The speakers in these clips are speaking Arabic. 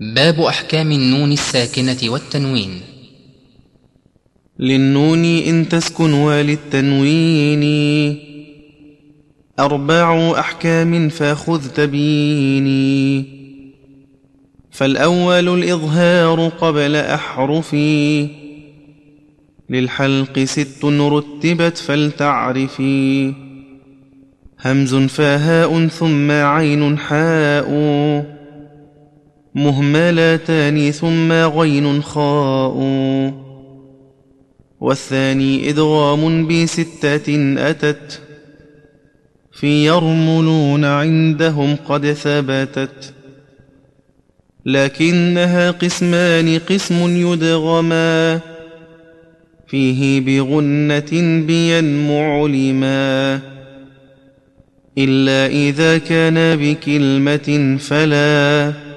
باب أحكام النون الساكنة والتنوين. للنون إن تسكن وللتنوين. أربع أحكام فخذ تبيني فالأول الإظهار قبل أحرفي للحلق ست رتبت فلتعرفي همز فهاء ثم عين حاء. مهملتان ثم غين خاء. والثاني إدغام بستة أتت في يرملون عندهم قد ثبتت. لكنها قسمان قسم يدغما فيه بغنة بينمع لما. إلا إذا كان بكلمة فلا.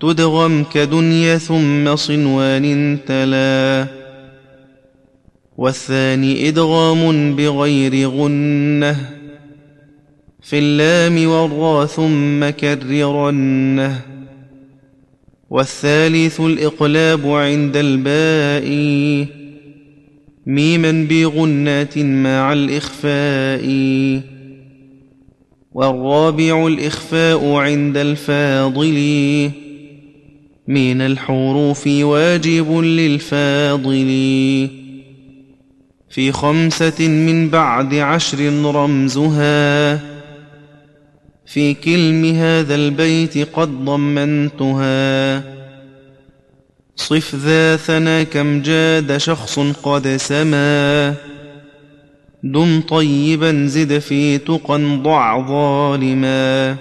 تدغم كدنيا ثم صنوان تلا. والثاني إدغام بغير غنة. في اللام والراء ثم كررنة. والثالث الإقلاب عند الباء. ميما بغنات مع الإخفاء. والرابع الإخفاء عند الفاضل. من الحروف واجب للفاضل. في خمسة من بعد عشر رمزها. في كلم هذا البيت قد ضمنتها. صف ذا ثنا كم جاد شخص قد سما. دم طيبا زد في تقى ضع ظالما.